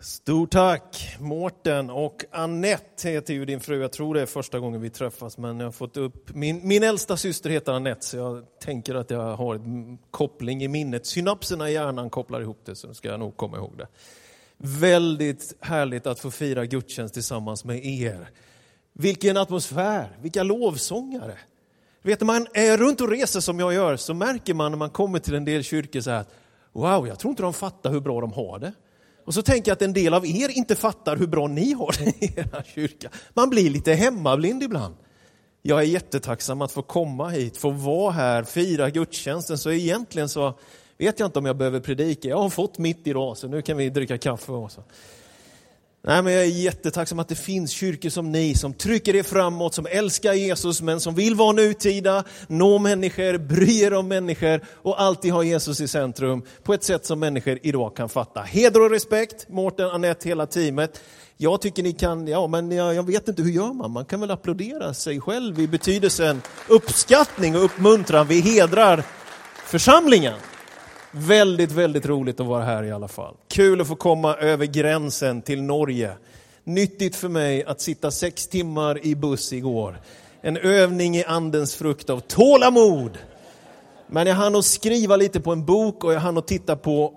Stort tack Mårten och Annette heter ju din fru. Jag tror det är första gången vi träffas men jag har fått upp, min, min äldsta syster heter Annette så jag tänker att jag har en koppling i minnet. Synapserna i hjärnan kopplar ihop det så ska jag nog komma ihåg det. Väldigt härligt att få fira gudstjänst tillsammans med er. Vilken atmosfär, vilka lovsångare. Vet när man är runt och reser som jag gör så märker man när man kommer till en del kyrkor så här att wow, jag tror inte de fattar hur bra de har det. Och så tänker jag att en del av er inte fattar hur bra ni har det i era kyrka. Man blir lite hemmablind ibland. Jag är jättetacksam att få komma hit, få vara här, fira gudstjänsten. Så egentligen så vet jag inte om jag behöver predika. Jag har fått mitt idag, så nu kan vi dricka kaffe också. Nej, men jag är jättetacksam att det finns kyrkor som ni som trycker er framåt, som älskar Jesus men som vill vara nutida, nå människor, bry er om människor och alltid ha Jesus i centrum på ett sätt som människor idag kan fatta. Heder och respekt, Mårten, Anette, hela teamet. Jag tycker ni kan, ja men jag, jag vet inte hur gör man? Man kan väl applådera sig själv i betydelsen uppskattning och uppmuntran. Vi hedrar församlingen. Väldigt, väldigt roligt att vara här i alla fall. Kul att få komma över gränsen till Norge. Nyttigt för mig att sitta sex timmar i buss igår. En övning i andens frukt av tålamod. Men jag hann att skriva lite på en bok och jag hann att titta på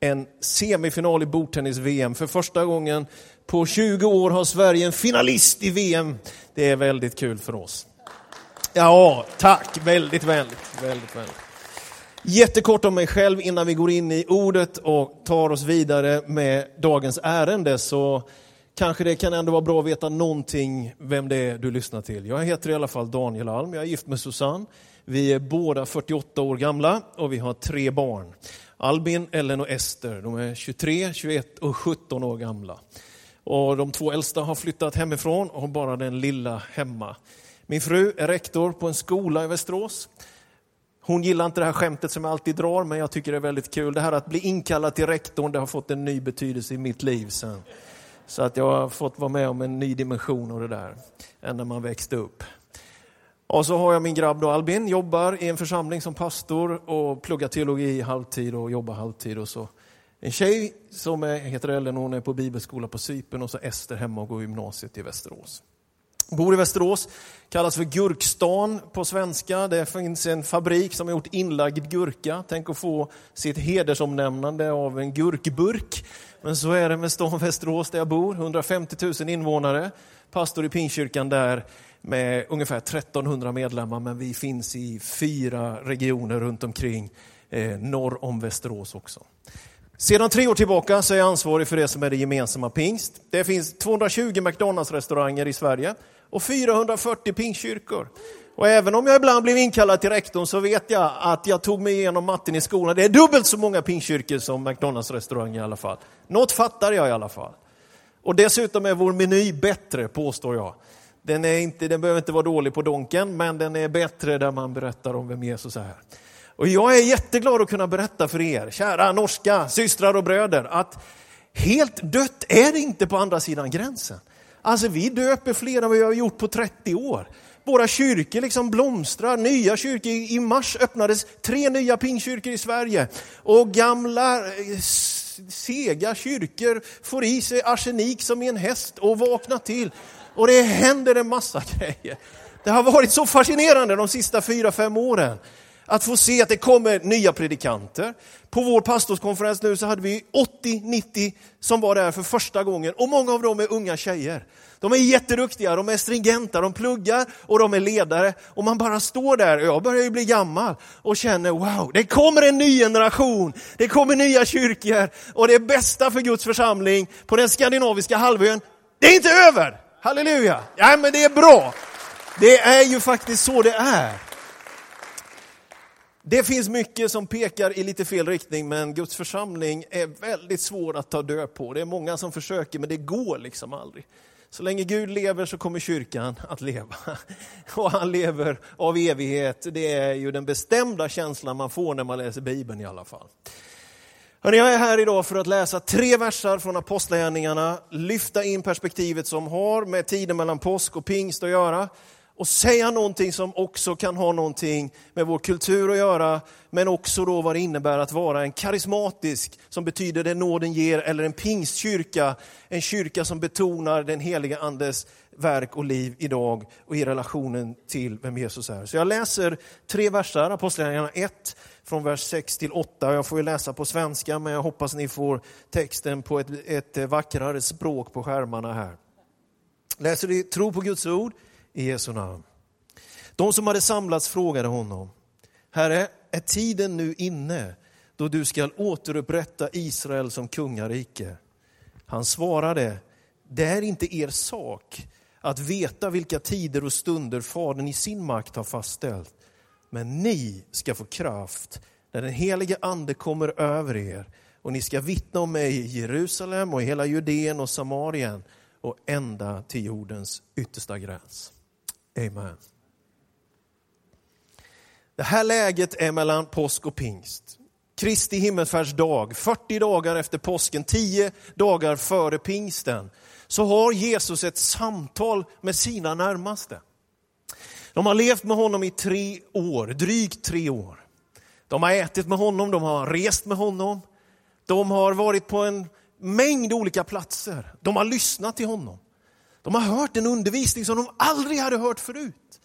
en semifinal i bordtennis-VM. För första gången på 20 år har Sverige en finalist i VM. Det är väldigt kul för oss. Ja, tack. Väldigt, väldigt, väldigt, väldigt. Jättekort om mig själv innan vi går in i ordet och tar oss vidare med dagens ärende så kanske det kan ändå vara bra att veta någonting vem det är du lyssnar till. Jag heter i alla fall Daniel Alm, jag är gift med Susanne. Vi är båda 48 år gamla och vi har tre barn. Albin, Ellen och Ester. De är 23, 21 och 17 år gamla. Och de två äldsta har flyttat hemifrån och har bara den lilla hemma. Min fru är rektor på en skola i Västerås. Hon gillar inte det här skämtet som jag alltid drar, men jag tycker det är väldigt kul. Det här att bli inkallad till rektorn, det har fått en ny betydelse i mitt liv sen. Så att jag har fått vara med om en ny dimension av det där, än när man växte upp. Och så har jag min grabb då Albin, jobbar i en församling som pastor och pluggar teologi halvtid och jobbar halvtid. Och så en tjej som är, heter Ellen, hon är på bibelskola på Cypern och så Ester hemma och går gymnasiet i Västerås. Bor i Västerås, kallas för Gurkstan på svenska. Det finns en fabrik som har gjort inlagd gurka. Tänk att få sitt hedersomnämnande av en gurkburk. Men så är det med stan Västerås där jag bor, 150 000 invånare. Pastor i Pingstkyrkan där med ungefär 1300 medlemmar, men vi finns i fyra regioner runt omkring eh, norr om Västerås också. Sedan tre år tillbaka så är jag ansvarig för det som är det gemensamma pingst. Det finns 220 McDonalds-restauranger i Sverige och 440 pingstkyrkor. Och även om jag ibland blev inkallad till rektorn så vet jag att jag tog mig igenom matten i skolan. Det är dubbelt så många pingstkyrkor som McDonalds restaurang i alla fall. Något fattar jag i alla fall. Och dessutom är vår meny bättre, påstår jag. Den, är inte, den behöver inte vara dålig på donken, men den är bättre där man berättar om vem Jesus är. Och jag är jätteglad att kunna berätta för er, kära norska systrar och bröder, att helt dött är det inte på andra sidan gränsen. Alltså vi döper fler än vi har gjort på 30 år. Våra kyrkor liksom blomstrar, nya kyrkor. I mars öppnades tre nya pingkyrkor i Sverige. Och gamla eh, sega kyrkor får i sig arsenik som i en häst och vaknar till. Och det händer en massa grejer. Det har varit så fascinerande de sista fyra, fem åren. Att få se att det kommer nya predikanter. På vår pastorskonferens nu så hade vi 80-90 som var där för första gången och många av dem är unga tjejer. De är jätteduktiga, de är stringenta, de pluggar och de är ledare. Och man bara står där, jag börjar ju bli gammal, och känner wow, det kommer en ny generation, det kommer nya kyrkor och det bästa för Guds församling på den skandinaviska halvön, det är inte över! Halleluja! Ja, men det är bra. Det är ju faktiskt så det är. Det finns mycket som pekar i lite fel riktning, men Guds församling är väldigt svår att ta död på. Det är många som försöker, men det går liksom aldrig. Så länge Gud lever så kommer kyrkan att leva. Och han lever av evighet. Det är ju den bestämda känslan man får när man läser Bibeln i alla fall. Hörrni, jag är här idag för att läsa tre versar från Apostlagärningarna, lyfta in perspektivet som har med tiden mellan påsk och pingst att göra och säga någonting som också kan ha någonting med vår kultur att göra, men också då vad det innebär att vara en karismatisk, som betyder det nåden ger, eller en pingstkyrka, en kyrka som betonar den heliga andes verk och liv idag och i relationen till vem Jesus är. Så jag läser tre verser, Apostlagärningarna 1, från vers 6 till 8. Jag får ju läsa på svenska, men jag hoppas ni får texten på ett, ett vackrare språk på skärmarna här. Läser ni tro på Guds ord i Jesu namn. De som hade samlats frågade honom, Herre, är tiden nu inne då du skall återupprätta Israel som kungarike? Han svarade, det är inte er sak att veta vilka tider och stunder Fadern i sin makt har fastställt. Men ni ska få kraft när den helige Ande kommer över er och ni ska vittna om mig i Jerusalem och i hela Judeen och Samarien och ända till jordens yttersta gräns. Amen. Det här läget är mellan påsk och pingst. Kristi himmelsfärdsdag, 40 dagar efter påsken, 10 dagar före pingsten, så har Jesus ett samtal med sina närmaste. De har levt med honom i tre år, drygt tre år. De har ätit med honom, de har rest med honom. De har varit på en mängd olika platser. De har lyssnat till honom. De har hört en undervisning som de aldrig hade hört förut.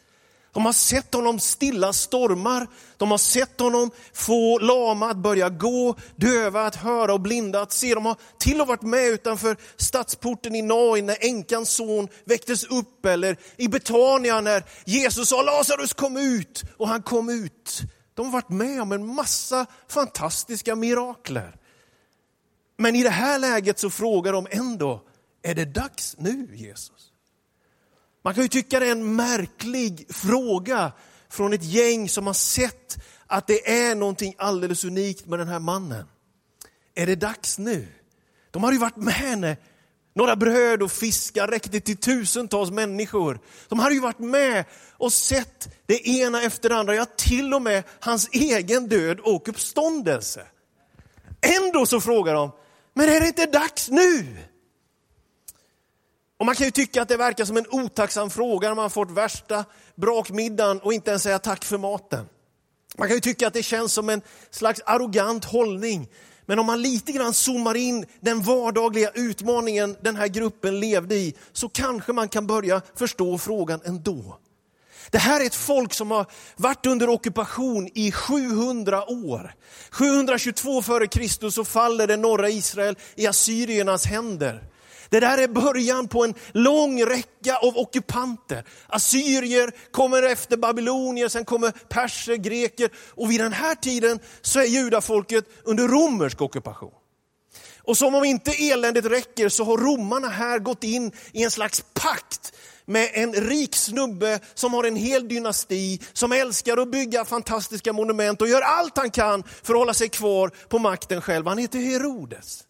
De har sett honom stilla stormar, de har sett honom få lama att börja gå, döva att höra och blinda att se. De har till och med varit med utanför stadsporten i Nain när änkans son väcktes upp, eller i Betania när Jesus sa Lazarus kom ut och han kom ut. De har varit med om en massa fantastiska mirakler. Men i det här läget så frågar de ändå, är det dags nu Jesus? Man kan ju tycka det är en märklig fråga från ett gäng som har sett att det är någonting alldeles unikt med den här mannen. Är det dags nu? De har ju varit med henne. Några bröd och fiskar räckte till tusentals människor. De hade ju varit med och sett det ena efter det andra, ja till och med hans egen död och uppståndelse. Ändå så frågar de, men är det inte dags nu? Och man kan ju tycka att det verkar som en otacksam fråga när man fått värsta brakmiddagen och inte ens säga tack för maten. Man kan ju tycka att det känns som en slags arrogant hållning. Men om man lite grann zoomar in den vardagliga utmaningen den här gruppen levde i, så kanske man kan börja förstå frågan ändå. Det här är ett folk som har varit under ockupation i 700 år. 722 f.Kr. så faller det norra Israel i assyriernas händer. Det där är början på en lång räcka av ockupanter. Assyrier kommer efter babylonier, sen kommer perser, greker och vid den här tiden så är judafolket under romersk ockupation. Och som om inte eländet räcker så har romarna här gått in i en slags pakt med en rik snubbe som har en hel dynasti, som älskar att bygga fantastiska monument och gör allt han kan för att hålla sig kvar på makten själv. Han heter Herodes.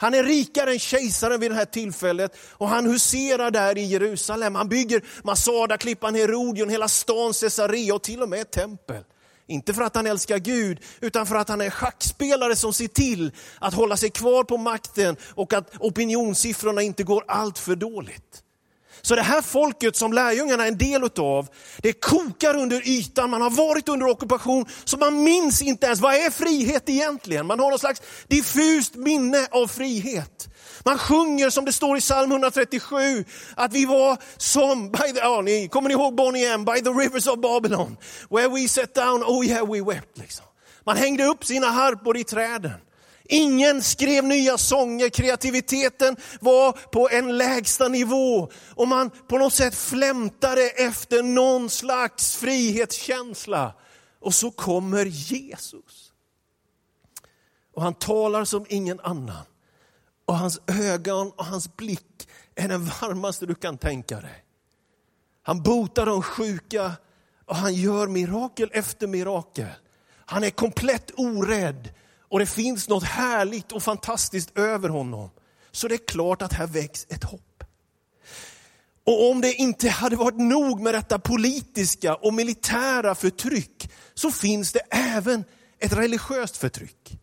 Han är rikare än kejsaren vid det här tillfället och han huserar där i Jerusalem. Han bygger Masada-klippan, Herodion, hela stan Caesarea och till och med ett tempel. Inte för att han älskar Gud, utan för att han är schackspelare som ser till att hålla sig kvar på makten och att opinionssiffrorna inte går allt för dåligt. Så det här folket som lärjungarna är en del utav, det kokar under ytan, man har varit under ockupation, så man minns inte ens, vad är frihet egentligen? Man har någon slags diffust minne av frihet. Man sjunger som det står i psalm 137, att vi var som, by the, ja, ni, kommer ni ihåg Bonnie M? By the rivers of Babylon, where we sat down, oh yeah we wept. Liksom. Man hängde upp sina harpor i träden. Ingen skrev nya sånger, kreativiteten var på en lägsta nivå och man på något sätt flämtade efter någon slags frihetskänsla. Och så kommer Jesus. Och han talar som ingen annan. Och hans ögon och hans blick är den varmaste du kan tänka dig. Han botar de sjuka och han gör mirakel efter mirakel. Han är komplett orädd och det finns något härligt och fantastiskt över honom, så det är klart att här väcks ett hopp. Och om det inte hade varit nog med detta politiska och militära förtryck, så finns det även ett religiöst förtryck.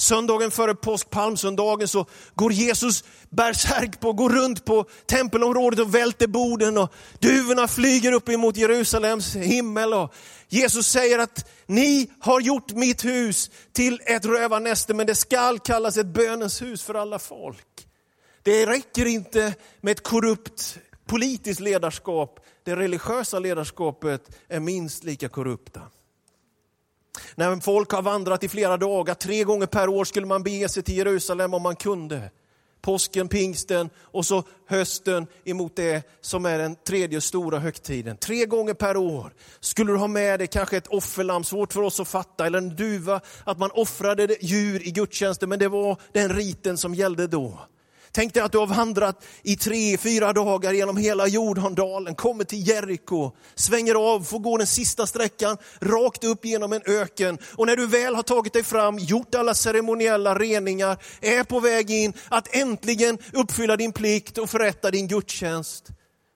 Söndagen före påsk, palmsöndagen, så går Jesus bärsärk på, går runt på tempelområdet och välter borden och duvorna flyger upp emot Jerusalems himmel. Och Jesus säger att ni har gjort mitt hus till ett rövarnäste, men det skall kallas ett bönens hus för alla folk. Det räcker inte med ett korrupt politiskt ledarskap. Det religiösa ledarskapet är minst lika korrupta. När folk har vandrat i flera dagar, tre gånger per år skulle man bege sig till Jerusalem om man kunde. Påsken, pingsten och så hösten emot det som är den tredje stora högtiden. Tre gånger per år skulle du ha med dig kanske ett offerlamm, svårt för oss att fatta, eller en duva, att man offrade djur i gudstjänsten, men det var den riten som gällde då. Tänk dig att du har vandrat i tre, fyra dagar genom hela Jordandalen, kommer till Jeriko, svänger av, får gå den sista sträckan rakt upp genom en öken. Och när du väl har tagit dig fram, gjort alla ceremoniella reningar, är på väg in att äntligen uppfylla din plikt och förrätta din gudstjänst,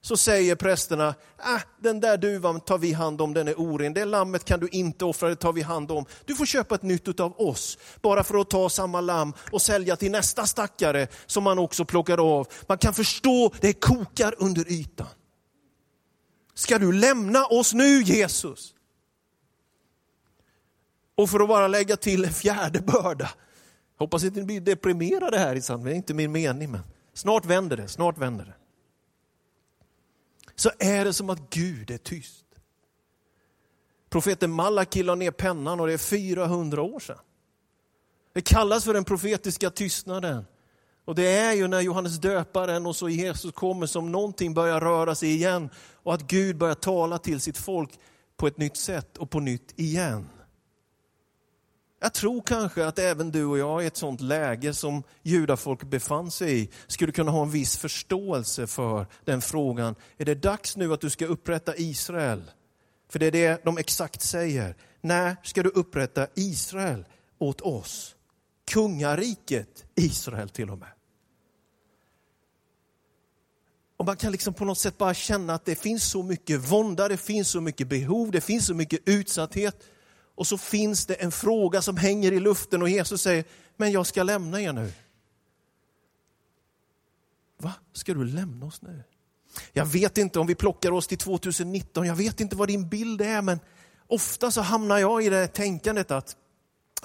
så säger prästerna, ah, den där duvan tar vi hand om, den är oren. Det lammet kan du inte offra, det tar vi hand om. Du får köpa ett nytt av oss, bara för att ta samma lamm och sälja till nästa stackare som man också plockar av. Man kan förstå, det kokar under ytan. Ska du lämna oss nu Jesus? Och för att bara lägga till en fjärde börda, hoppas inte ni blir deprimerade här i det är inte min mening, men snart vänder det, snart vänder det så är det som att Gud är tyst. Profeten Malaki la ner pennan och det är 400 år sedan. Det kallas för den profetiska tystnaden. Och det är ju när Johannes döparen och så Jesus kommer som någonting börjar röra sig igen och att Gud börjar tala till sitt folk på ett nytt sätt och på nytt igen. Jag tror kanske att även du och jag i ett sånt läge som judafolk befann sig i skulle kunna ha en viss förståelse för den frågan. Är det dags nu att du ska upprätta Israel? För det är det de exakt säger. När ska du upprätta Israel åt oss? Kungariket Israel till och med. Och man kan liksom på något sätt bara känna att det finns så mycket vånda, det finns så mycket behov, det finns så mycket utsatthet. Och så finns det en fråga som hänger i luften och Jesus säger, men jag ska lämna er nu. Va, ska du lämna oss nu? Jag vet inte om vi plockar oss till 2019, jag vet inte vad din bild är, men ofta så hamnar jag i det tänkandet att,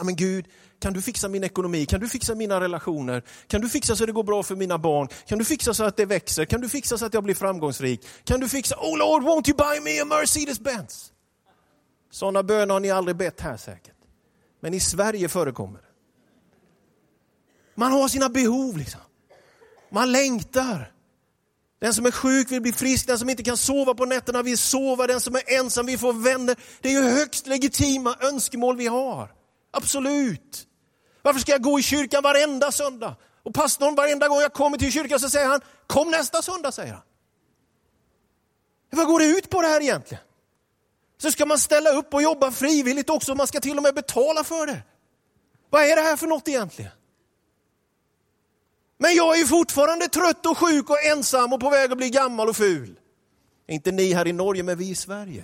men Gud, kan du fixa min ekonomi? Kan du fixa mina relationer? Kan du fixa så det går bra för mina barn? Kan du fixa så att det växer? Kan du fixa så att jag blir framgångsrik? Kan du fixa, oh Lord, won't you buy me a Mercedes Benz? Sådana böner har ni aldrig bett här säkert. Men i Sverige förekommer det. Man har sina behov liksom. Man längtar. Den som är sjuk vill bli frisk, den som inte kan sova på nätterna vill sova, den som är ensam vill få vänner. Det är ju högst legitima önskemål vi har. Absolut. Varför ska jag gå i kyrkan varenda söndag? Och pastorn varenda gång jag kommer till kyrkan så säger han, kom nästa söndag, säger han. Vad går det ut på det här egentligen? Så ska man ställa upp och jobba frivilligt också, man ska till och med betala för det. Vad är det här för något egentligen? Men jag är ju fortfarande trött och sjuk och ensam och på väg att bli gammal och ful. Inte ni här i Norge, men vi i Sverige.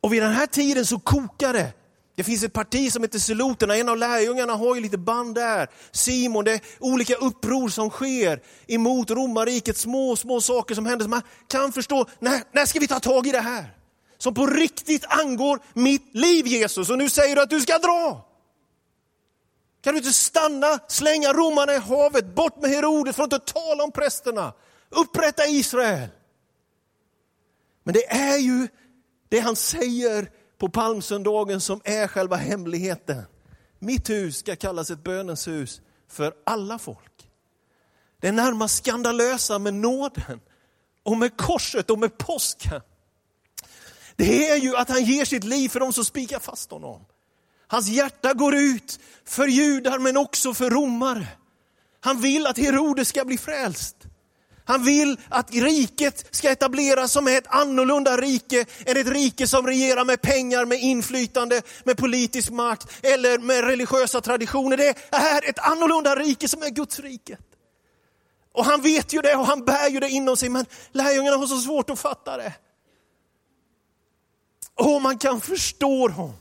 Och vid den här tiden så kokar det det finns ett parti som heter Seloterna, en av lärjungarna har ju lite band där. Simon, det är olika uppror som sker emot romarriket, små, små saker som händer. man kan förstå, när, när ska vi ta tag i det här? Som på riktigt angår mitt liv Jesus, och nu säger du att du ska dra. Kan du inte stanna, slänga romarna i havet, bort med Herodes, för att inte tala om prästerna. Upprätta Israel. Men det är ju det han säger på palmsöndagen som är själva hemligheten. Mitt hus ska kallas ett bönens hus för alla folk. Det är närmast skandalösa med nåden och med korset och med påsken. Det är ju att han ger sitt liv för de som spikar fast honom. Hans hjärta går ut för judar men också för romare. Han vill att Herodes ska bli frälst. Han vill att riket ska etableras som ett annorlunda rike än ett rike som regerar med pengar, med inflytande, med politisk makt eller med religiösa traditioner. Det är ett annorlunda rike som är Guds rike. Och han vet ju det och han bär ju det inom sig, men lärjungarna har så svårt att fatta det. Och man kan förstå dem.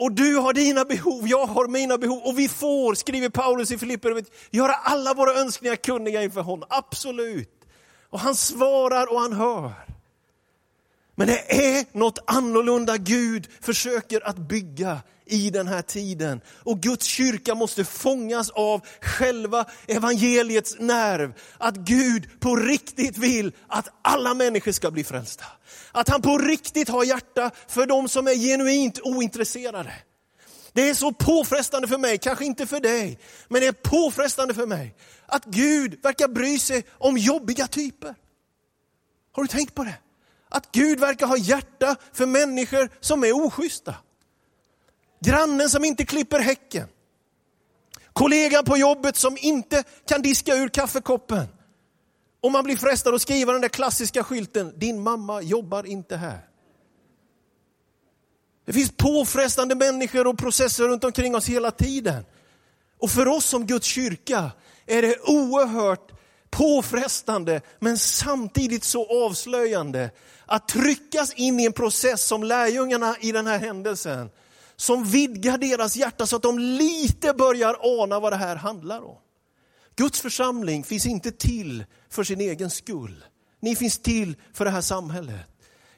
Och du har dina behov, jag har mina behov och vi får, skriver Paulus i Filipperbrevet, göra alla våra önskningar kunniga inför honom. Absolut. Och han svarar och han hör. Men det är något annorlunda Gud försöker att bygga i den här tiden. Och Guds kyrka måste fångas av själva evangeliets nerv. Att Gud på riktigt vill att alla människor ska bli frälsta. Att han på riktigt har hjärta för de som är genuint ointresserade. Det är så påfrestande för mig, kanske inte för dig, men det är påfrestande för mig att Gud verkar bry sig om jobbiga typer. Har du tänkt på det? Att Gud verkar ha hjärta för människor som är oschyssta. Grannen som inte klipper häcken. Kollegan på jobbet som inte kan diska ur kaffekoppen. Och man blir frestad att skriva den där klassiska skylten, din mamma jobbar inte här. Det finns påfrestande människor och processer runt omkring oss hela tiden. Och för oss som Guds kyrka är det oerhört påfrestande men samtidigt så avslöjande att tryckas in i en process som lärjungarna i den här händelsen som vidgar deras hjärta så att de lite börjar ana vad det här handlar om. Guds församling finns inte till för sin egen skull. Ni finns till för det här samhället.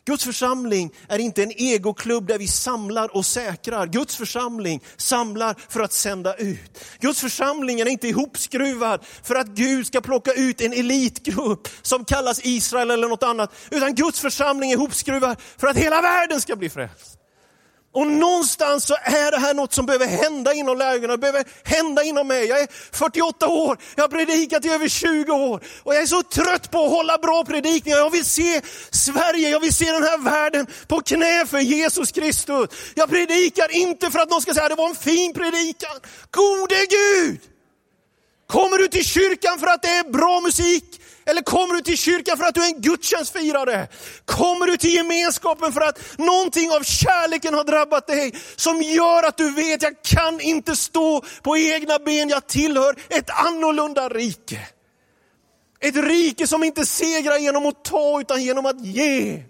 Guds församling är inte en egoklubb där vi samlar och säkrar. Guds församling samlar för att sända ut. Guds församling är inte ihopskruvad för att Gud ska plocka ut en elitgrupp som kallas Israel eller något annat. Utan Guds församling är ihopskruvad för att hela världen ska bli frälst. Och någonstans så är det här något som behöver hända inom lärjungarna, behöver hända inom mig. Jag är 48 år, jag har predikat i över 20 år och jag är så trött på att hålla bra predikningar. Jag vill se Sverige, jag vill se den här världen på knä för Jesus Kristus. Jag predikar inte för att någon ska säga att det var en fin predikan. Gode Gud! Kommer du till kyrkan för att det är bra musik? Eller kommer du till kyrkan för att du är en gudstjänstfirare? Kommer du till gemenskapen för att någonting av kärleken har drabbat dig som gör att du vet, jag kan inte stå på egna ben, jag tillhör ett annorlunda rike. Ett rike som inte segrar genom att ta utan genom att ge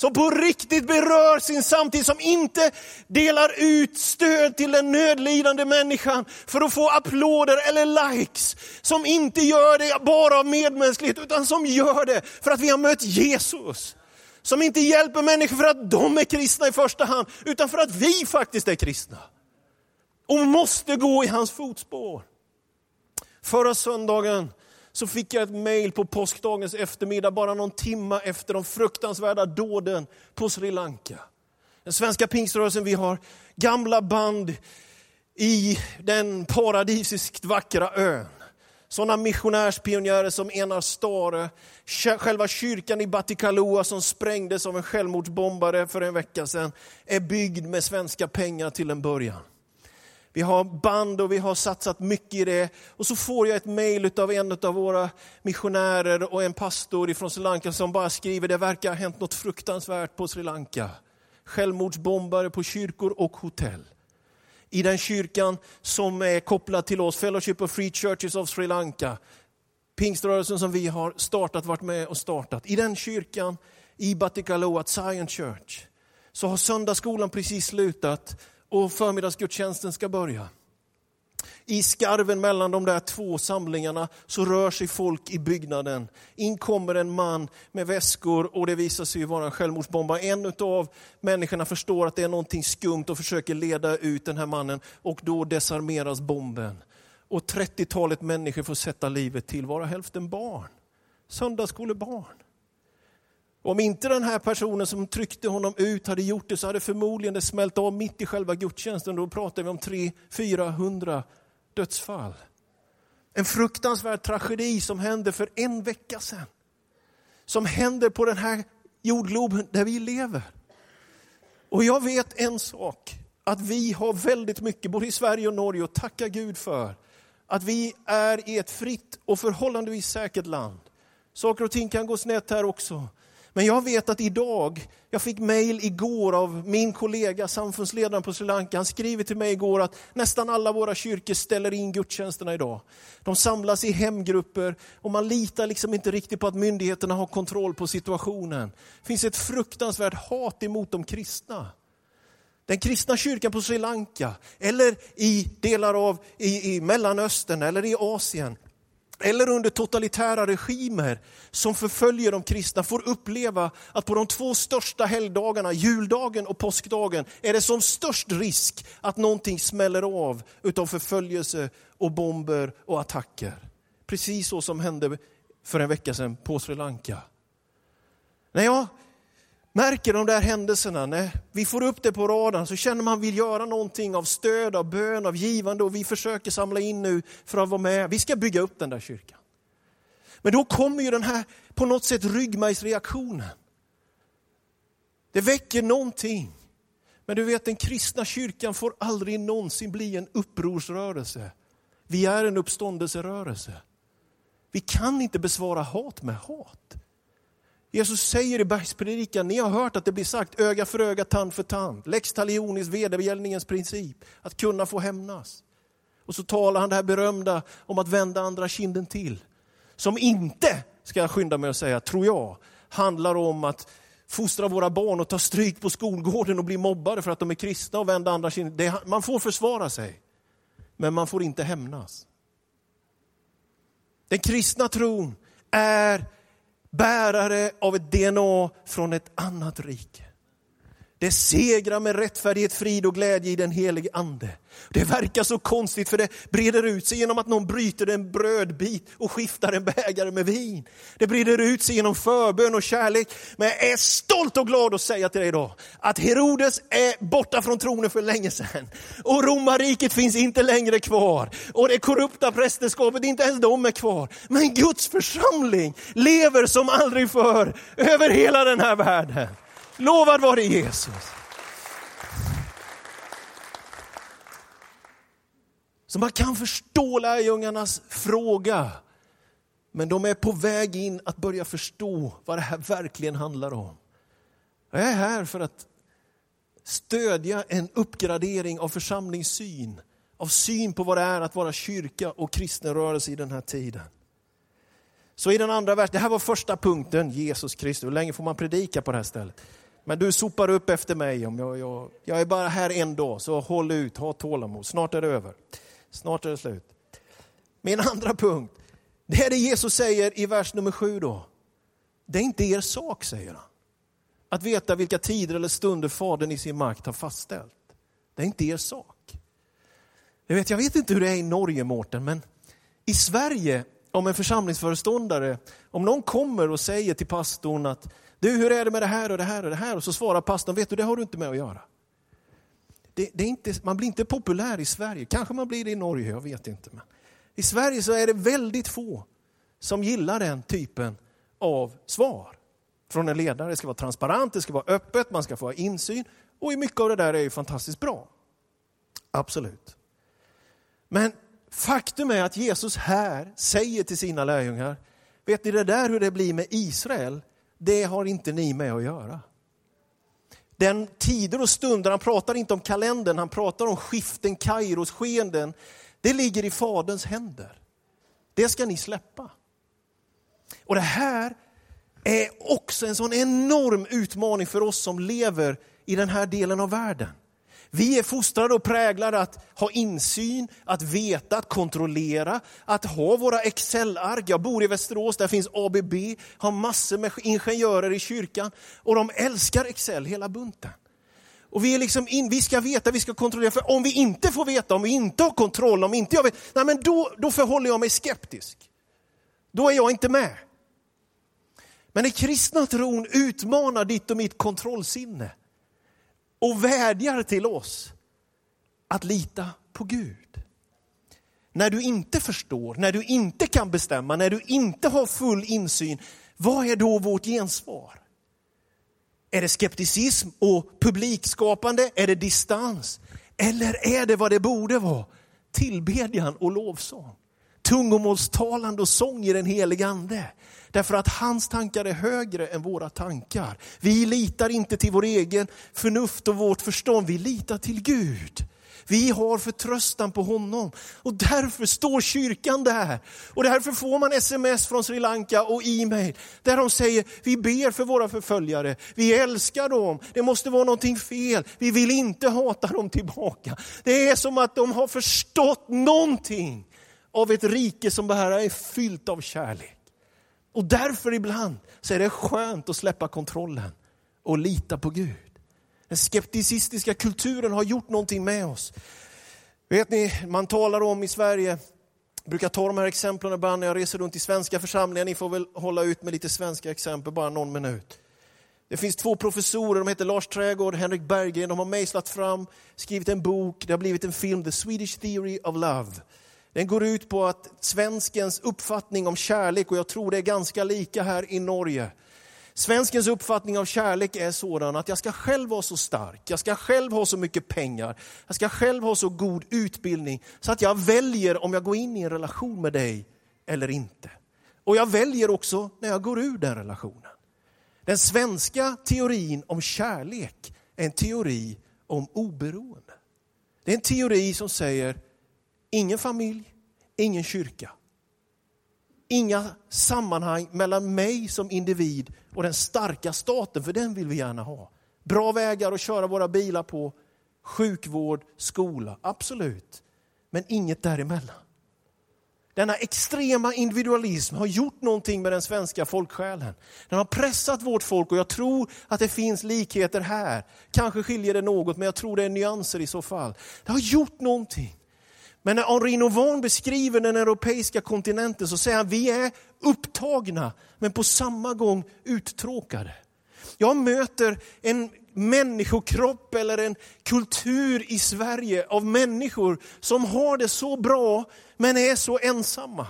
som på riktigt berör sin samtid, som inte delar ut stöd till den nödlidande människan för att få applåder eller likes. Som inte gör det bara av medmänsklighet, utan som gör det för att vi har mött Jesus. Som inte hjälper människor för att de är kristna i första hand, utan för att vi faktiskt är kristna. Och måste gå i hans fotspår. Förra söndagen så fick jag ett mejl på påskdagens eftermiddag, bara någon timma efter de fruktansvärda dåden på Sri Lanka. Den svenska pingströrelsen, vi har gamla band i den paradisiskt vackra ön. Sådana missionärspionjärer som Enar Stare, själva kyrkan i Batikalua som sprängdes av en självmordsbombare för en vecka sedan, är byggd med svenska pengar till en början. Vi har band och vi har satsat mycket i det. Och så får jag ett mejl av en av våra missionärer och en pastor från Sri Lanka som bara skriver, det verkar ha hänt något fruktansvärt på Sri Lanka. Självmordsbombare på kyrkor och hotell. I den kyrkan som är kopplad till oss, Fellowship of Free Churches of Sri Lanka, pingströrelsen som vi har startat, varit med och startat. I den kyrkan, i Batikaloa, Zion Church, så har söndagsskolan precis slutat och förmiddagsgudstjänsten ska börja. I skarven mellan de där två samlingarna så rör sig folk i byggnaden. In kommer en man med väskor och det visar sig vara en självmordsbombare. En av människorna förstår att det är någonting skumt och försöker leda ut den här mannen och då desarmeras bomben. Och 30-talet människor får sätta livet till, vara hälften barn. Söndagsskolebarn. Om inte den här personen som tryckte honom ut hade gjort det så hade förmodligen det smält av mitt i själva gudstjänsten. Då pratar vi om 300-400 dödsfall. En fruktansvärd tragedi som hände för en vecka sedan. Som händer på den här jordgloben där vi lever. Och jag vet en sak, att vi har väldigt mycket, både i Sverige och Norge, att tacka Gud för. Att vi är i ett fritt och förhållandevis säkert land. Saker och ting kan gå snett här också. Men jag vet att idag, jag fick mejl igår av min kollega, samfundsledaren på Sri Lanka. Han skriver till mig igår att nästan alla våra kyrkor ställer in gudstjänsterna idag. De samlas i hemgrupper och man litar liksom inte riktigt på att myndigheterna har kontroll på situationen. Det finns ett fruktansvärt hat emot de kristna. Den kristna kyrkan på Sri Lanka eller i delar av i, i Mellanöstern eller i Asien eller under totalitära regimer som förföljer de kristna får uppleva att på de två största helgdagarna, juldagen och påskdagen, är det som störst risk att någonting smäller av utav förföljelse och bomber och attacker. Precis så som hände för en vecka sedan på Sri Lanka. När jag märker de där händelserna, när vi får upp det på radarn så känner man vill göra någonting av stöd, av bön, av givande och vi försöker samla in nu för att vara med. Vi ska bygga upp den där kyrkan. Men då kommer ju den här på något sätt ryggmärgsreaktionen. Det väcker någonting. Men du vet den kristna kyrkan får aldrig någonsin bli en upprorsrörelse. Vi är en uppståndelserörelse. Vi kan inte besvara hat med hat. Jesus säger i bergspredikan, ni har hört att det blir sagt öga för öga, tand för tand. Lex talionis, vedergällningens princip, att kunna få hämnas. Och så talar han det här berömda om att vända andra kinden till. Som inte, ska jag skynda mig att säga, tror jag, handlar om att fostra våra barn och ta stryk på skolgården och bli mobbade för att de är kristna och vända andra kinden. man får försvara sig, men man får inte hämnas. Den kristna tron är bärare av ett DNA från ett annat rike. Det segrar med rättfärdighet, frid och glädje i den helige ande. Det verkar så konstigt för det breder ut sig genom att någon bryter en brödbit och skiftar en bägare med vin. Det breder ut sig genom förbön och kärlek. Men jag är stolt och glad att säga till dig idag att Herodes är borta från tronen för länge sedan. Och romarriket finns inte längre kvar. Och det korrupta prästerskapet, inte ens de är kvar. Men Guds församling lever som aldrig förr över hela den här världen. Lovad vare Jesus. Så man kan förstå lärjungarnas fråga. Men de är på väg in att börja förstå vad det här verkligen handlar om. Jag är här för att stödja en uppgradering av församlingssyn, av syn på vad det är att vara kyrka och kristen rörelse i den här tiden. Så i den andra versen, det här var första punkten, Jesus Kristus. Hur länge får man predika på det här stället? Men du sopar upp efter mig. Om jag, jag, jag är bara här en dag, så håll ut, ha tålamod. Snart är det över. Snart är det slut. Min andra punkt, det är det Jesus säger i vers nummer sju då. Det är inte er sak, säger han. Att veta vilka tider eller stunder Fadern i sin makt har fastställt. Det är inte er sak. Jag vet, jag vet inte hur det är i Norge, Mårten, men i Sverige, om en församlingsföreståndare, om någon kommer och säger till pastorn att du, hur är det med det här och det här och det här? Och så svarar pastorn, vet du, det har du inte med att göra. Det, det är inte, man blir inte populär i Sverige, kanske man blir det i Norge, jag vet inte. Men I Sverige så är det väldigt få som gillar den typen av svar från en ledare. Det ska vara transparent, det ska vara öppet, man ska få ha insyn. Och mycket av det där är ju fantastiskt bra. Absolut. Men faktum är att Jesus här säger till sina lärjungar, vet ni det där hur det blir med Israel? Det har inte ni med att göra. Den tider och stunder, han pratar inte om kalendern, han pratar om skiften, kairos, skeenden. Det ligger i Faderns händer. Det ska ni släppa. Och det här är också en sån enorm utmaning för oss som lever i den här delen av världen. Vi är fostrade och präglade att ha insyn, att veta, att kontrollera, att ha våra Excel-ark. Jag bor i Västerås, där finns ABB, har massor med ingenjörer i kyrkan och de älskar Excel, hela bunten. Och vi, är liksom in, vi ska veta, vi ska kontrollera, för om vi inte får veta, om vi inte har kontroll, om inte jag vet, nej men då, då förhåller jag mig skeptisk. Då är jag inte med. Men den kristna tron utmanar ditt och mitt kontrollsinne och vädjar till oss att lita på Gud. När du inte förstår, när du inte kan bestämma, när du inte har full insyn, vad är då vårt gensvar? Är det skepticism och publikskapande? Är det distans? Eller är det vad det borde vara? Tillbedjan och lovsång. Tungomålstalande och sång i den helige Ande. Därför att hans tankar är högre än våra tankar. Vi litar inte till vår egen förnuft och vårt förstånd, vi litar till Gud. Vi har förtröstan på honom. Och därför står kyrkan där. Och därför får man sms från Sri Lanka och e-mail där de säger, vi ber för våra förföljare, vi älskar dem, det måste vara någonting fel, vi vill inte hata dem tillbaka. Det är som att de har förstått någonting av ett rike som bara är fyllt av kärlek. Och därför ibland så är det skönt att släppa kontrollen och lita på Gud. Den skepticistiska kulturen har gjort någonting med oss. Vet ni, man talar om i Sverige, jag brukar ta de här exemplen ibland när jag reser runt i svenska församlingar, ni får väl hålla ut med lite svenska exempel, bara någon minut. Det finns två professorer, de heter Lars Trägård och Henrik Berggren, de har mejslat fram, skrivit en bok, det har blivit en film, The Swedish Theory of Love. Den går ut på att svenskens uppfattning om kärlek, och jag tror det är ganska lika här i Norge, Svenskens uppfattning av kärlek är sådan att jag ska själv vara så stark, jag ska själv ha så mycket pengar, jag ska själv ha så god utbildning så att jag väljer om jag går in i en relation med dig eller inte. Och jag väljer också när jag går ur den relationen. Den svenska teorin om kärlek är en teori om oberoende. Det är en teori som säger ingen familj, ingen kyrka inga sammanhang mellan mig som individ och den starka staten, för den vill vi gärna ha. Bra vägar att köra våra bilar på, sjukvård, skola, absolut. Men inget däremellan. Denna extrema individualism har gjort någonting med den svenska folksjälen. Den har pressat vårt folk och jag tror att det finns likheter här. Kanske skiljer det något, men jag tror det är nyanser i så fall. Det har gjort någonting. Men när Henri Nouveau beskriver den europeiska kontinenten så säger han vi är upptagna men på samma gång uttråkade. Jag möter en människokropp eller en kultur i Sverige av människor som har det så bra men är så ensamma.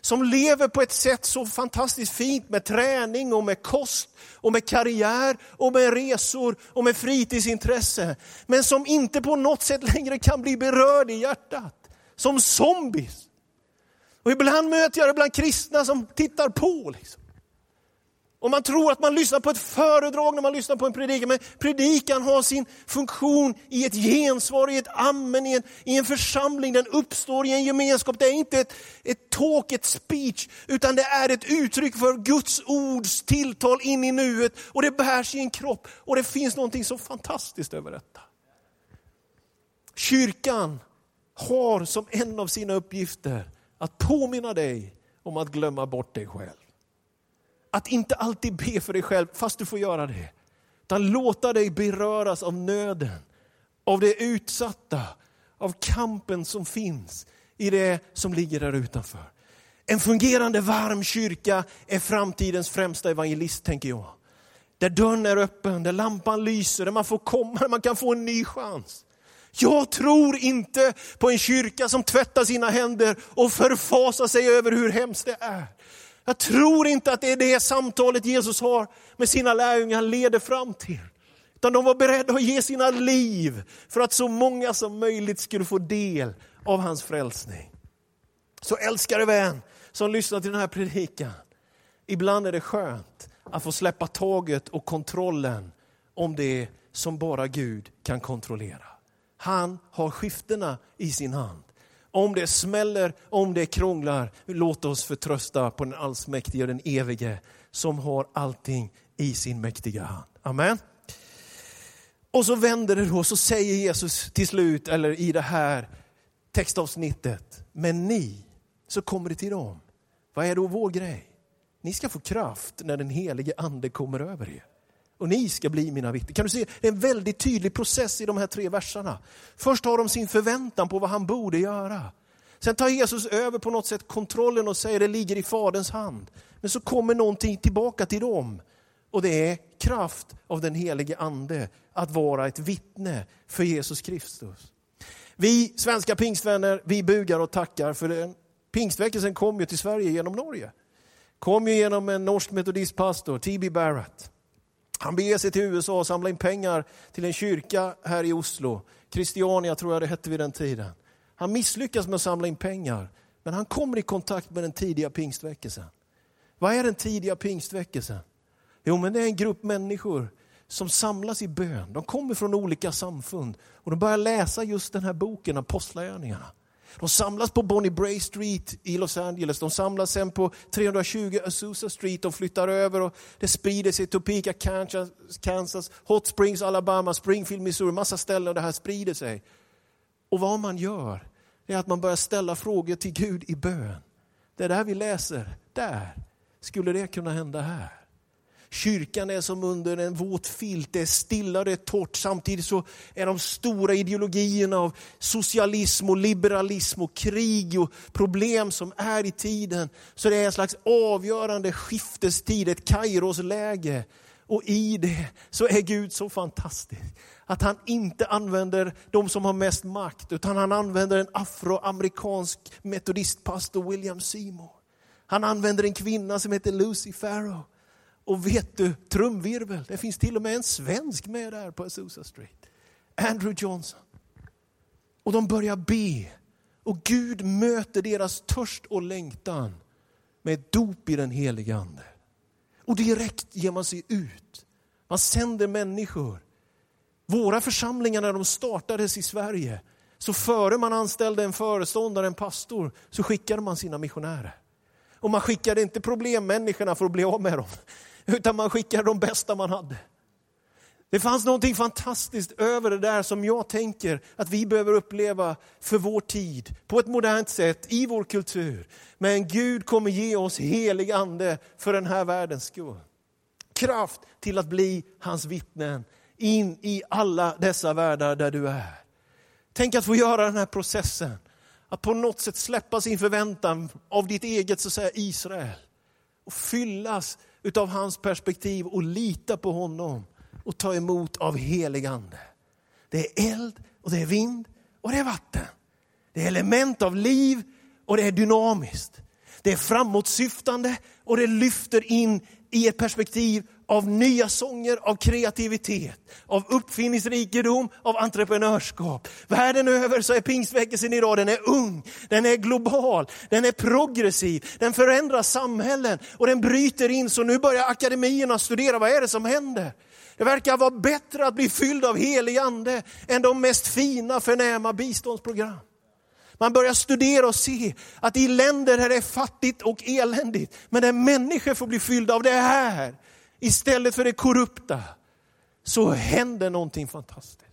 Som lever på ett sätt så fantastiskt fint med träning och med kost och med karriär och med resor och med fritidsintresse. Men som inte på något sätt längre kan bli berörd i hjärtat som zombies. Och ibland möter jag det bland kristna som tittar på. Liksom. Och man tror att man lyssnar på ett föredrag när man lyssnar på en predikan, men predikan har sin funktion i ett gensvar, i ett amen, i en, i en församling. Den uppstår i en gemenskap. Det är inte ett, ett talk, ett speech, utan det är ett uttryck för Guds ords tilltal in i nuet. Och det bärs i en kropp. Och det finns någonting så fantastiskt över detta. Kyrkan har som en av sina uppgifter att påminna dig om att glömma bort dig själv. Att inte alltid be för dig själv, fast du får göra det. Utan låta dig beröras av nöden, av det utsatta, av kampen som finns i det som ligger där utanför. En fungerande varm kyrka är framtidens främsta evangelist, tänker jag. Där dörren är öppen, där lampan lyser, där man får komma, där man kan få en ny chans. Jag tror inte på en kyrka som tvättar sina händer och förfasar sig över hur hemskt det är. Jag tror inte att det är det samtalet Jesus har med sina lärjungar leder fram till. Utan de var beredda att ge sina liv för att så många som möjligt skulle få del av hans frälsning. Så älskade vän som lyssnar till den här predikan. Ibland är det skönt att få släppa taget och kontrollen om det som bara Gud kan kontrollera. Han har skiftena i sin hand. Om det smäller, om det krånglar, låt oss förtrösta på den allsmäktige och den evige som har allting i sin mäktiga hand. Amen. Och så vänder det då, så säger Jesus till slut, eller i det här textavsnittet, men ni, så kommer det till dem. Vad är då vår grej? Ni ska få kraft när den helige ande kommer över er och ni ska bli mina vittnen. Kan du se, det är en väldigt tydlig process i de här tre verserna. Först har de sin förväntan på vad han borde göra. Sen tar Jesus över på något sätt kontrollen och säger det ligger i Faderns hand. Men så kommer någonting tillbaka till dem. Och det är kraft av den helige ande att vara ett vittne för Jesus Kristus. Vi svenska pingstvänner, vi bugar och tackar för den. Pingstväckelsen kom ju till Sverige genom Norge. Kom ju genom en norsk metodistpastor, T.B. Barrett. Han beger sig till USA och samlar in pengar till en kyrka här i Oslo. Christiania tror jag det hette vid den tiden. Han misslyckas med att samla in pengar, men han kommer i kontakt med den tidiga pingstväckelsen. Vad är den tidiga pingstväckelsen? Jo, men det är en grupp människor som samlas i bön. De kommer från olika samfund och de börjar läsa just den här boken, Apostlagärningarna. De samlas på Bonnie Bray Street i Los Angeles. De samlas sen på 320 Azusa Street. De flyttar över och det sprider sig. Topeka, Kansas, Kansas, Hot Springs, Alabama, Springfield, Missouri. Massa ställen och det här sprider sig. Och vad man gör är att man börjar ställa frågor till Gud i bön. Det är det här vi läser. Där. Skulle det kunna hända här? Kyrkan är som under en våt filt, det är stilla, det är torrt. Samtidigt så är de stora ideologierna av socialism och liberalism och krig och problem som är i tiden. Så det är en slags avgörande skiftestid, ett Kairosläge. Och i det så är Gud så fantastisk att han inte använder de som har mest makt, utan han använder en afroamerikansk metodistpastor, William Seymour. Han använder en kvinna som heter Lucy Farrow och vet du, trumvirvel, det finns till och med en svensk med där på Azusa Street. Andrew Johnson. Och de börjar be. Och Gud möter deras törst och längtan med ett dop i den helige Ande. Och direkt ger man sig ut. Man sänder människor. Våra församlingar när de startades i Sverige, så före man anställde en föreståndare, en pastor, så skickade man sina missionärer. Och man skickade inte problemmänniskorna för att bli av med dem, utan man skickade de bästa man hade. Det fanns någonting fantastiskt över det där som jag tänker att vi behöver uppleva för vår tid, på ett modernt sätt, i vår kultur. Men Gud kommer ge oss helig ande för den här världens skull. Kraft till att bli hans vittnen in i alla dessa världar där du är. Tänk att få göra den här processen, att på något sätt släppa sin förväntan av ditt eget så att säga, Israel och fyllas utav hans perspektiv och lita på honom och ta emot av helig ande. Det är eld och det är vind och det är vatten. Det är element av liv och det är dynamiskt. Det är framåtsyftande och det lyfter in i ett perspektiv av nya sånger, av kreativitet, av uppfinningsrikedom, av entreprenörskap. Världen över så är pingstväckelsen idag, den är ung, den är global, den är progressiv, den förändrar samhällen och den bryter in. Så nu börjar akademierna studera, vad är det som händer? Det verkar vara bättre att bli fylld av helig ande än de mest fina förnäma biståndsprogram. Man börjar studera och se att i länder där det är fattigt och eländigt, men där människor får bli fyllda av det här, istället för det korrupta, så händer någonting fantastiskt.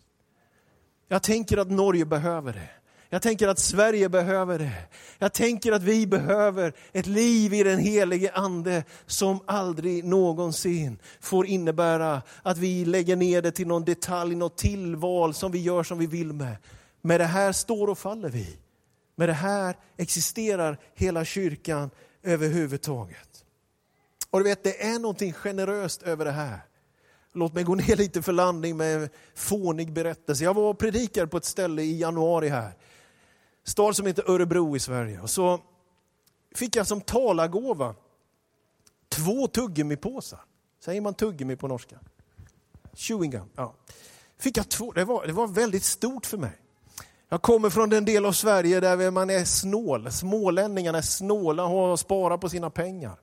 Jag tänker att Norge behöver det. Jag tänker att Sverige behöver det. Jag tänker att vi behöver ett liv i den helige ande som aldrig någonsin får innebära att vi lägger ner det till någon detalj, något tillval som vi gör som vi vill med. Med det här står och faller vi. Med det här existerar hela kyrkan överhuvudtaget. Och du vet, det är någonting generöst över det här. Låt mig gå ner lite för landning med en fånig berättelse. Jag var och predikade på ett ställe i januari här. Stad som heter Örebro i Sverige. Och så fick jag som talargåva två tuggummipåsar. Säger man tuggummi på norska? Chewing gum. Ja. Fick jag två. Det var, det var väldigt stort för mig. Jag kommer från den del av Sverige där man är snål. Smålänningarna är snåla och sparar på sina pengar.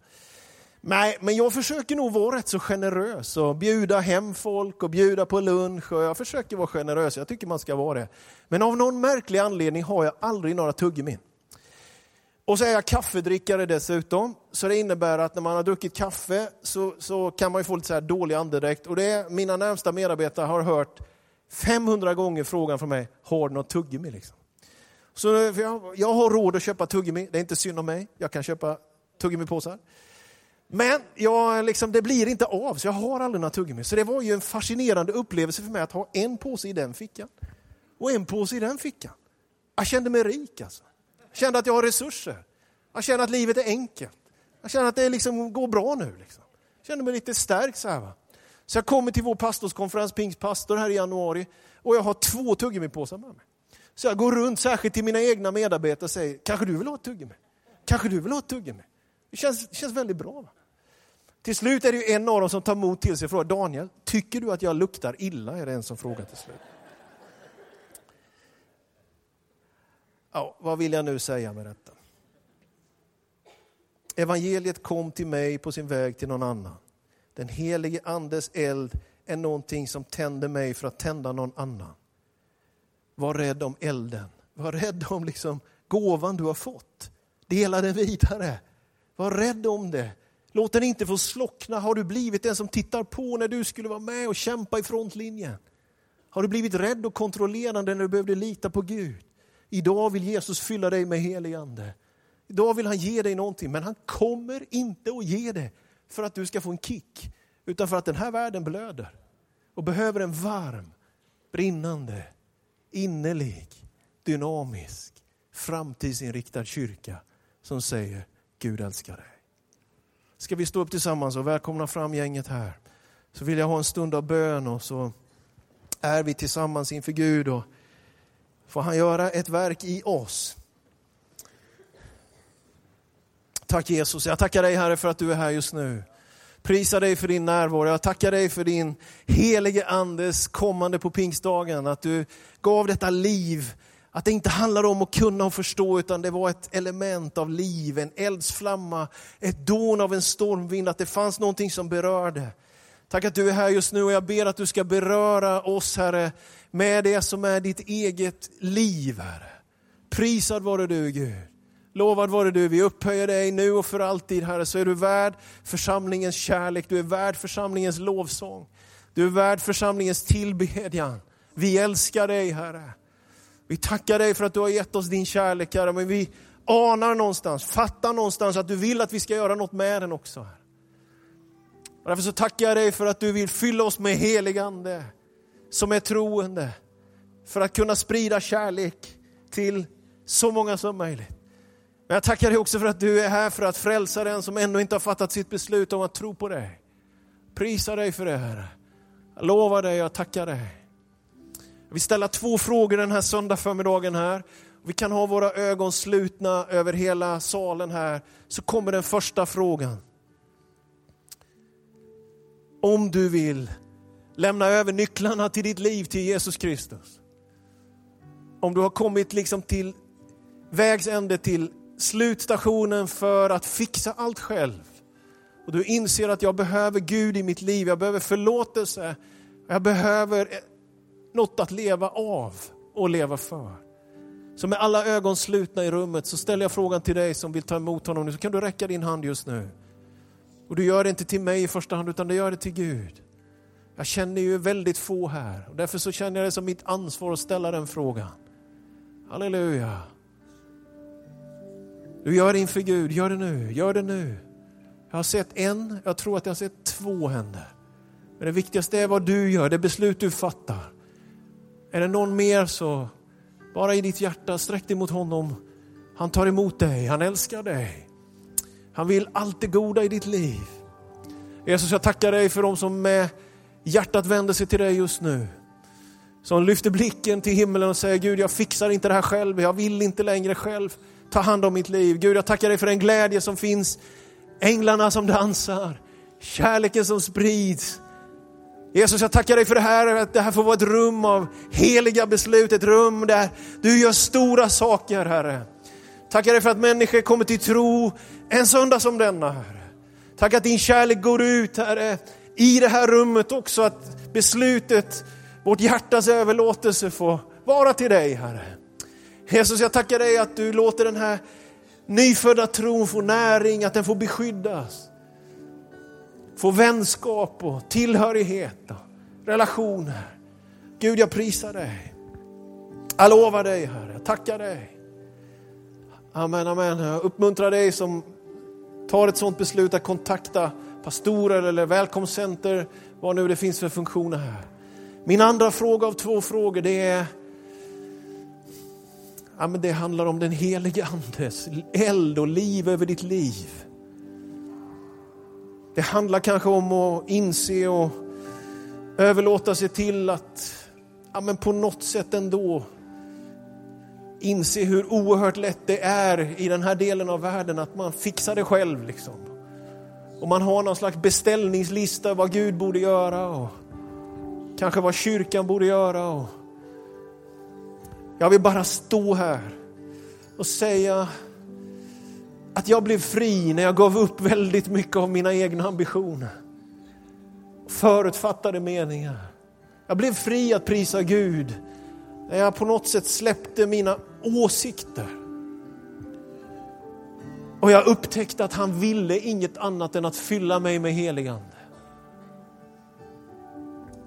Nej, men jag försöker nog vara rätt så generös och bjuda hem folk och bjuda på lunch. Och jag försöker vara generös, jag tycker man ska vara det. Men av någon märklig anledning har jag aldrig några tuggummin. Och så är jag kaffedrickare dessutom, så det innebär att när man har druckit kaffe så, så kan man ju få lite så här dålig andedräkt. Och det är, mina närmsta medarbetare har hört 500 gånger frågan från mig, har du något tuggummi? Liksom. Så jag, jag har råd att köpa tuggummi, det är inte synd om mig, jag kan köpa tuggummipåsar. Men jag, liksom, det blir inte av, så jag har aldrig några tuggummi. Så det var ju en fascinerande upplevelse för mig att ha en påse i den fickan och en påse i den fickan. Jag kände mig rik alltså. Jag kände att jag har resurser. Jag kände att livet är enkelt. Jag kände att det liksom går bra nu. Liksom. Jag kände mig lite stärkt så här. Va? Så jag kommer till vår pastorskonferens, Pingstpastor här i januari, och jag har två tuggummipåsar med mig. Så jag går runt, särskilt till mina egna medarbetare och säger, kanske du vill ha ett tuggummi? Kanske du vill ha ett tuggummi? Det känns, det känns väldigt bra. Va? Till slut är det ju en av dem som tar mod till sig och frågar, Daniel, tycker du att jag luktar illa? Är det en som frågar till slut. Ja, vad vill jag nu säga med detta? Evangeliet kom till mig på sin väg till någon annan. Den helige andes eld är någonting som tänder mig för att tända någon annan. Var rädd om elden. Var rädd om liksom gåvan du har fått. Dela den vidare. Var rädd om det. Låt den inte få slockna. Har du blivit den som tittar på när du skulle vara med och kämpa i frontlinjen? Har du blivit rädd och kontrollerande när du behövde lita på Gud? Idag vill Jesus fylla dig med helig ande. Idag vill han ge dig någonting, men han kommer inte att ge det för att du ska få en kick, utan för att den här världen blöder och behöver en varm, brinnande, innerlig, dynamisk, framtidsinriktad kyrka som säger Gud älskar dig. Ska vi stå upp tillsammans och välkomna fram gänget här? Så vill jag ha en stund av bön och så är vi tillsammans inför Gud och får han göra ett verk i oss. Tack Jesus, jag tackar dig Herre för att du är här just nu. Prisa dig för din närvaro. Jag tackar dig för din helige Andes kommande på pingstdagen. Att du gav detta liv. Att det inte handlar om att kunna och förstå utan det var ett element av liv, en eldsflamma, ett dån av en stormvind. Att det fanns någonting som berörde. Tack att du är här just nu och jag ber att du ska beröra oss Herre med det som är ditt eget liv Herre. Prisad vare du Gud. Lovad vare du, vi upphöjer dig nu och för alltid Herre, så är du värd församlingens kärlek, du är värd församlingens lovsång. Du är värd församlingens tillbedjan. Vi älskar dig Herre. Vi tackar dig för att du har gett oss din kärlek Herre, men vi anar någonstans, fattar någonstans att du vill att vi ska göra något med den också. Herre. Och därför så tackar jag dig för att du vill fylla oss med helig ande som är troende för att kunna sprida kärlek till så många som möjligt. Men jag tackar dig också för att du är här för att frälsa den som ännu inte har fattat sitt beslut om att tro på dig. Prisa dig för det Herre. Jag lovar dig, jag tackar dig. Jag vill ställa två frågor den här söndag förmiddagen här. Vi kan ha våra ögon slutna över hela salen här. Så kommer den första frågan. Om du vill lämna över nycklarna till ditt liv till Jesus Kristus. Om du har kommit liksom till vägs ände till slutstationen för att fixa allt själv. Och du inser att jag behöver Gud i mitt liv, jag behöver förlåtelse, jag behöver något att leva av och leva för. Så med alla ögon slutna i rummet så ställer jag frågan till dig som vill ta emot honom nu, så kan du räcka din hand just nu. Och du gör det inte till mig i första hand, utan du gör det till Gud. Jag känner ju väldigt få här och därför så känner jag det som mitt ansvar att ställa den frågan. Halleluja. Du gör det inför Gud, gör det nu, gör det nu. Jag har sett en, jag tror att jag har sett två händer. Men det viktigaste är vad du gör, det beslut du fattar. Är det någon mer så, bara i ditt hjärta, sträck dig mot honom. Han tar emot dig, han älskar dig. Han vill allt det goda i ditt liv. Jesus, jag tackar dig för de som med hjärtat vänder sig till dig just nu. Som lyfter blicken till himlen och säger, Gud jag fixar inte det här själv, jag vill inte längre själv ta hand om mitt liv. Gud, jag tackar dig för den glädje som finns, änglarna som dansar, kärleken som sprids. Jesus, jag tackar dig för det här, att det här får vara ett rum av heliga beslut, ett rum där du gör stora saker, Herre. Tackar dig för att människor kommer till tro en söndag som denna, Herre. Tack att din kärlek går ut, Herre, i det här rummet också, att beslutet, vårt hjärtas överlåtelse får vara till dig, Herre. Jesus, jag tackar dig att du låter den här nyfödda tron få näring, att den får beskyddas. Få vänskap och tillhörighet och relationer. Gud, jag prisar dig. Jag lovar dig, Herre. Jag tackar dig. Amen, amen. Jag uppmuntrar dig som tar ett sådant beslut att kontakta pastorer eller välkomstcenter, vad nu det finns för funktioner här. Min andra fråga av två frågor det är Ja, men det handlar om den helige Andes eld och liv över ditt liv. Det handlar kanske om att inse och överlåta sig till att ja, men på något sätt ändå inse hur oerhört lätt det är i den här delen av världen att man fixar det själv. Liksom. Och man har någon slags beställningslista vad Gud borde göra och kanske vad kyrkan borde göra. Och jag vill bara stå här och säga att jag blev fri när jag gav upp väldigt mycket av mina egna ambitioner. förutfattade meningar. Jag blev fri att prisa Gud när jag på något sätt släppte mina åsikter. Och jag upptäckte att han ville inget annat än att fylla mig med heligande.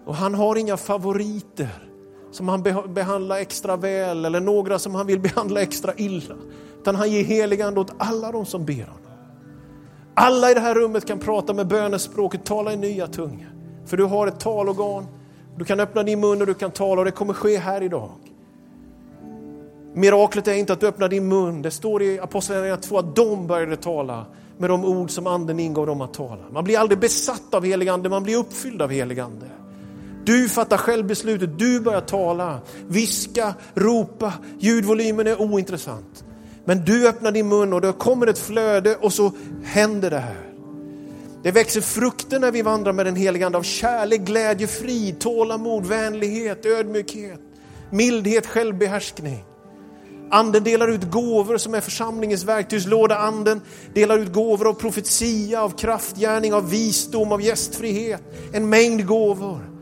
Och han har inga favoriter som han behandlar extra väl eller några som han vill behandla extra illa. Utan han ger heligande åt alla de som ber honom. Alla i det här rummet kan prata med bönespråket, tala i nya tungor. För du har ett talorgan, du kan öppna din mun och du kan tala och det kommer ske här idag. Miraklet är inte att du öppnar din mun, det står i Apostlagärningarna 2 att de började tala med de ord som anden ingav dem att tala. Man blir aldrig besatt av helig ande, man blir uppfylld av helig ande. Du fattar själv beslutet, du börjar tala, viska, ropa, ljudvolymen är ointressant. Men du öppnar din mun och det kommer ett flöde och så händer det här. Det växer frukter när vi vandrar med den helige Ande av kärlek, glädje, frid, tålamod, vänlighet, ödmjukhet, mildhet, självbehärskning. Anden delar ut gåvor som är församlingens verktygslåda. Anden delar ut gåvor av profetia, av kraftgärning, av visdom, av gästfrihet. En mängd gåvor.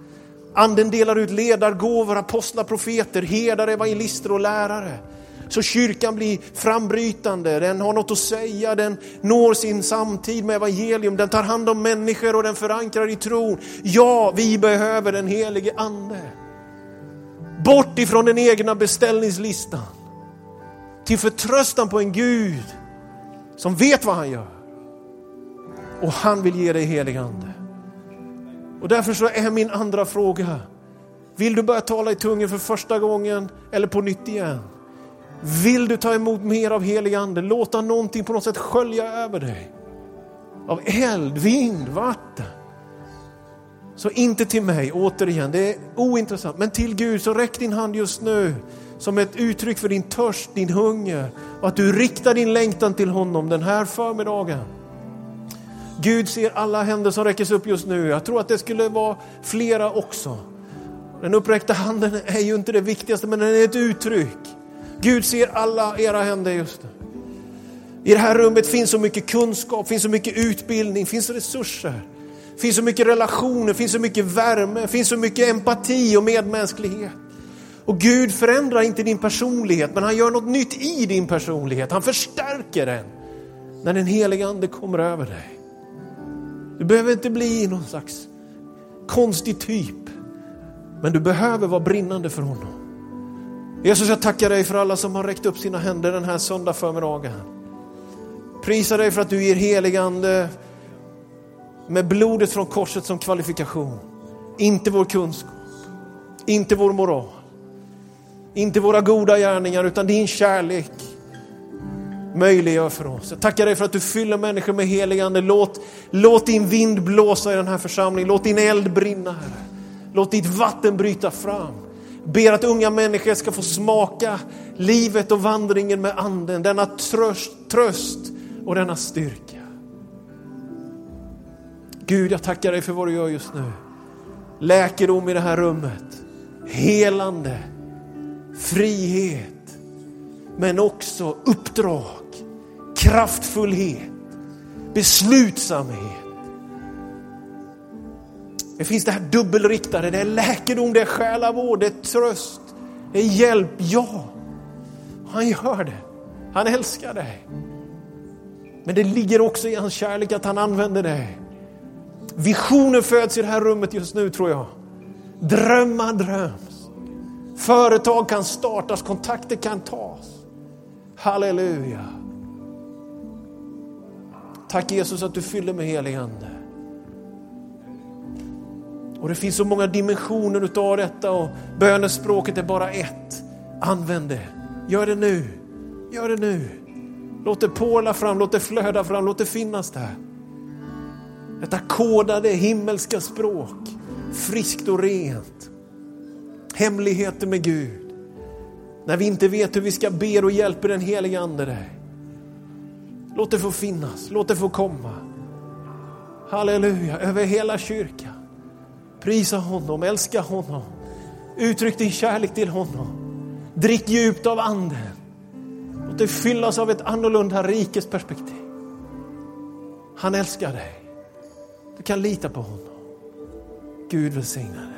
Anden delar ut ledargåvor, apostlar, profeter, herdar, evangelister och lärare. Så kyrkan blir frambrytande, den har något att säga, den når sin samtid med evangelium, den tar hand om människor och den förankrar i tron. Ja, vi behöver den helige Ande. Bort ifrån den egna beställningslistan till förtröstan på en Gud som vet vad han gör. Och han vill ge dig helig ande. Och därför så är min andra fråga, vill du börja tala i tungor för första gången eller på nytt igen? Vill du ta emot mer av helig ande? Låta någonting på något sätt skölja över dig. Av eld, vind, vatten. Så inte till mig, återigen, det är ointressant. Men till Gud, så räck din hand just nu som ett uttryck för din törst, din hunger och att du riktar din längtan till honom den här förmiddagen. Gud ser alla händer som räckes upp just nu. Jag tror att det skulle vara flera också. Den uppräckta handen är ju inte det viktigaste, men den är ett uttryck. Gud ser alla era händer just nu. I det här rummet finns så mycket kunskap, finns så mycket utbildning, finns resurser. finns så mycket relationer, finns så mycket värme, finns så mycket empati och medmänsklighet. Och Gud förändrar inte din personlighet, men han gör något nytt i din personlighet. Han förstärker den när den heliga ande kommer över dig. Du behöver inte bli någon slags konstig typ, men du behöver vara brinnande för honom. Jesus, jag tackar dig för alla som har räckt upp sina händer den här söndag förmiddagen. Prisa dig för att du ger heligande med blodet från korset som kvalifikation. Inte vår kunskap, inte vår moral, inte våra goda gärningar utan din kärlek möjliggör för oss. Jag tackar dig för att du fyller människor med heligande. Låt, låt din vind blåsa i den här församlingen. Låt din eld brinna, Herre. Låt ditt vatten bryta fram. Ber att unga människor ska få smaka livet och vandringen med anden. Denna tröst, tröst och denna styrka. Gud, jag tackar dig för vad du gör just nu. Läkedom i det här rummet. Helande frihet, men också uppdrag, kraftfullhet, beslutsamhet. Det finns det här dubbelriktade, det är läkedom, det är själavård, det är tröst, det är hjälp. Ja, han gör det. Han älskar dig. Men det ligger också i hans kärlek att han använder dig. Visioner föds i det här rummet just nu tror jag. Drömmar dröms. Företag kan startas, kontakter kan tas. Halleluja. Tack Jesus att du fyller med helig Ande. Och det finns så många dimensioner utav detta och bönespråket är bara ett. Använd det. Gör det nu. Gör det nu. Låt det porla fram, låt det flöda fram, låt det finnas där. Detta kodade himmelska språk, friskt och rent hemligheter med Gud. När vi inte vet hur vi ska be och hjälper den helige Ande dig. Låt det få finnas, låt det få komma. Halleluja, över hela kyrkan. Prisa honom, älska honom. Uttryck din kärlek till honom. Drick djupt av anden. Låt det fyllas av ett annorlunda rikes perspektiv. Han älskar dig. Du kan lita på honom. Gud välsigne dig.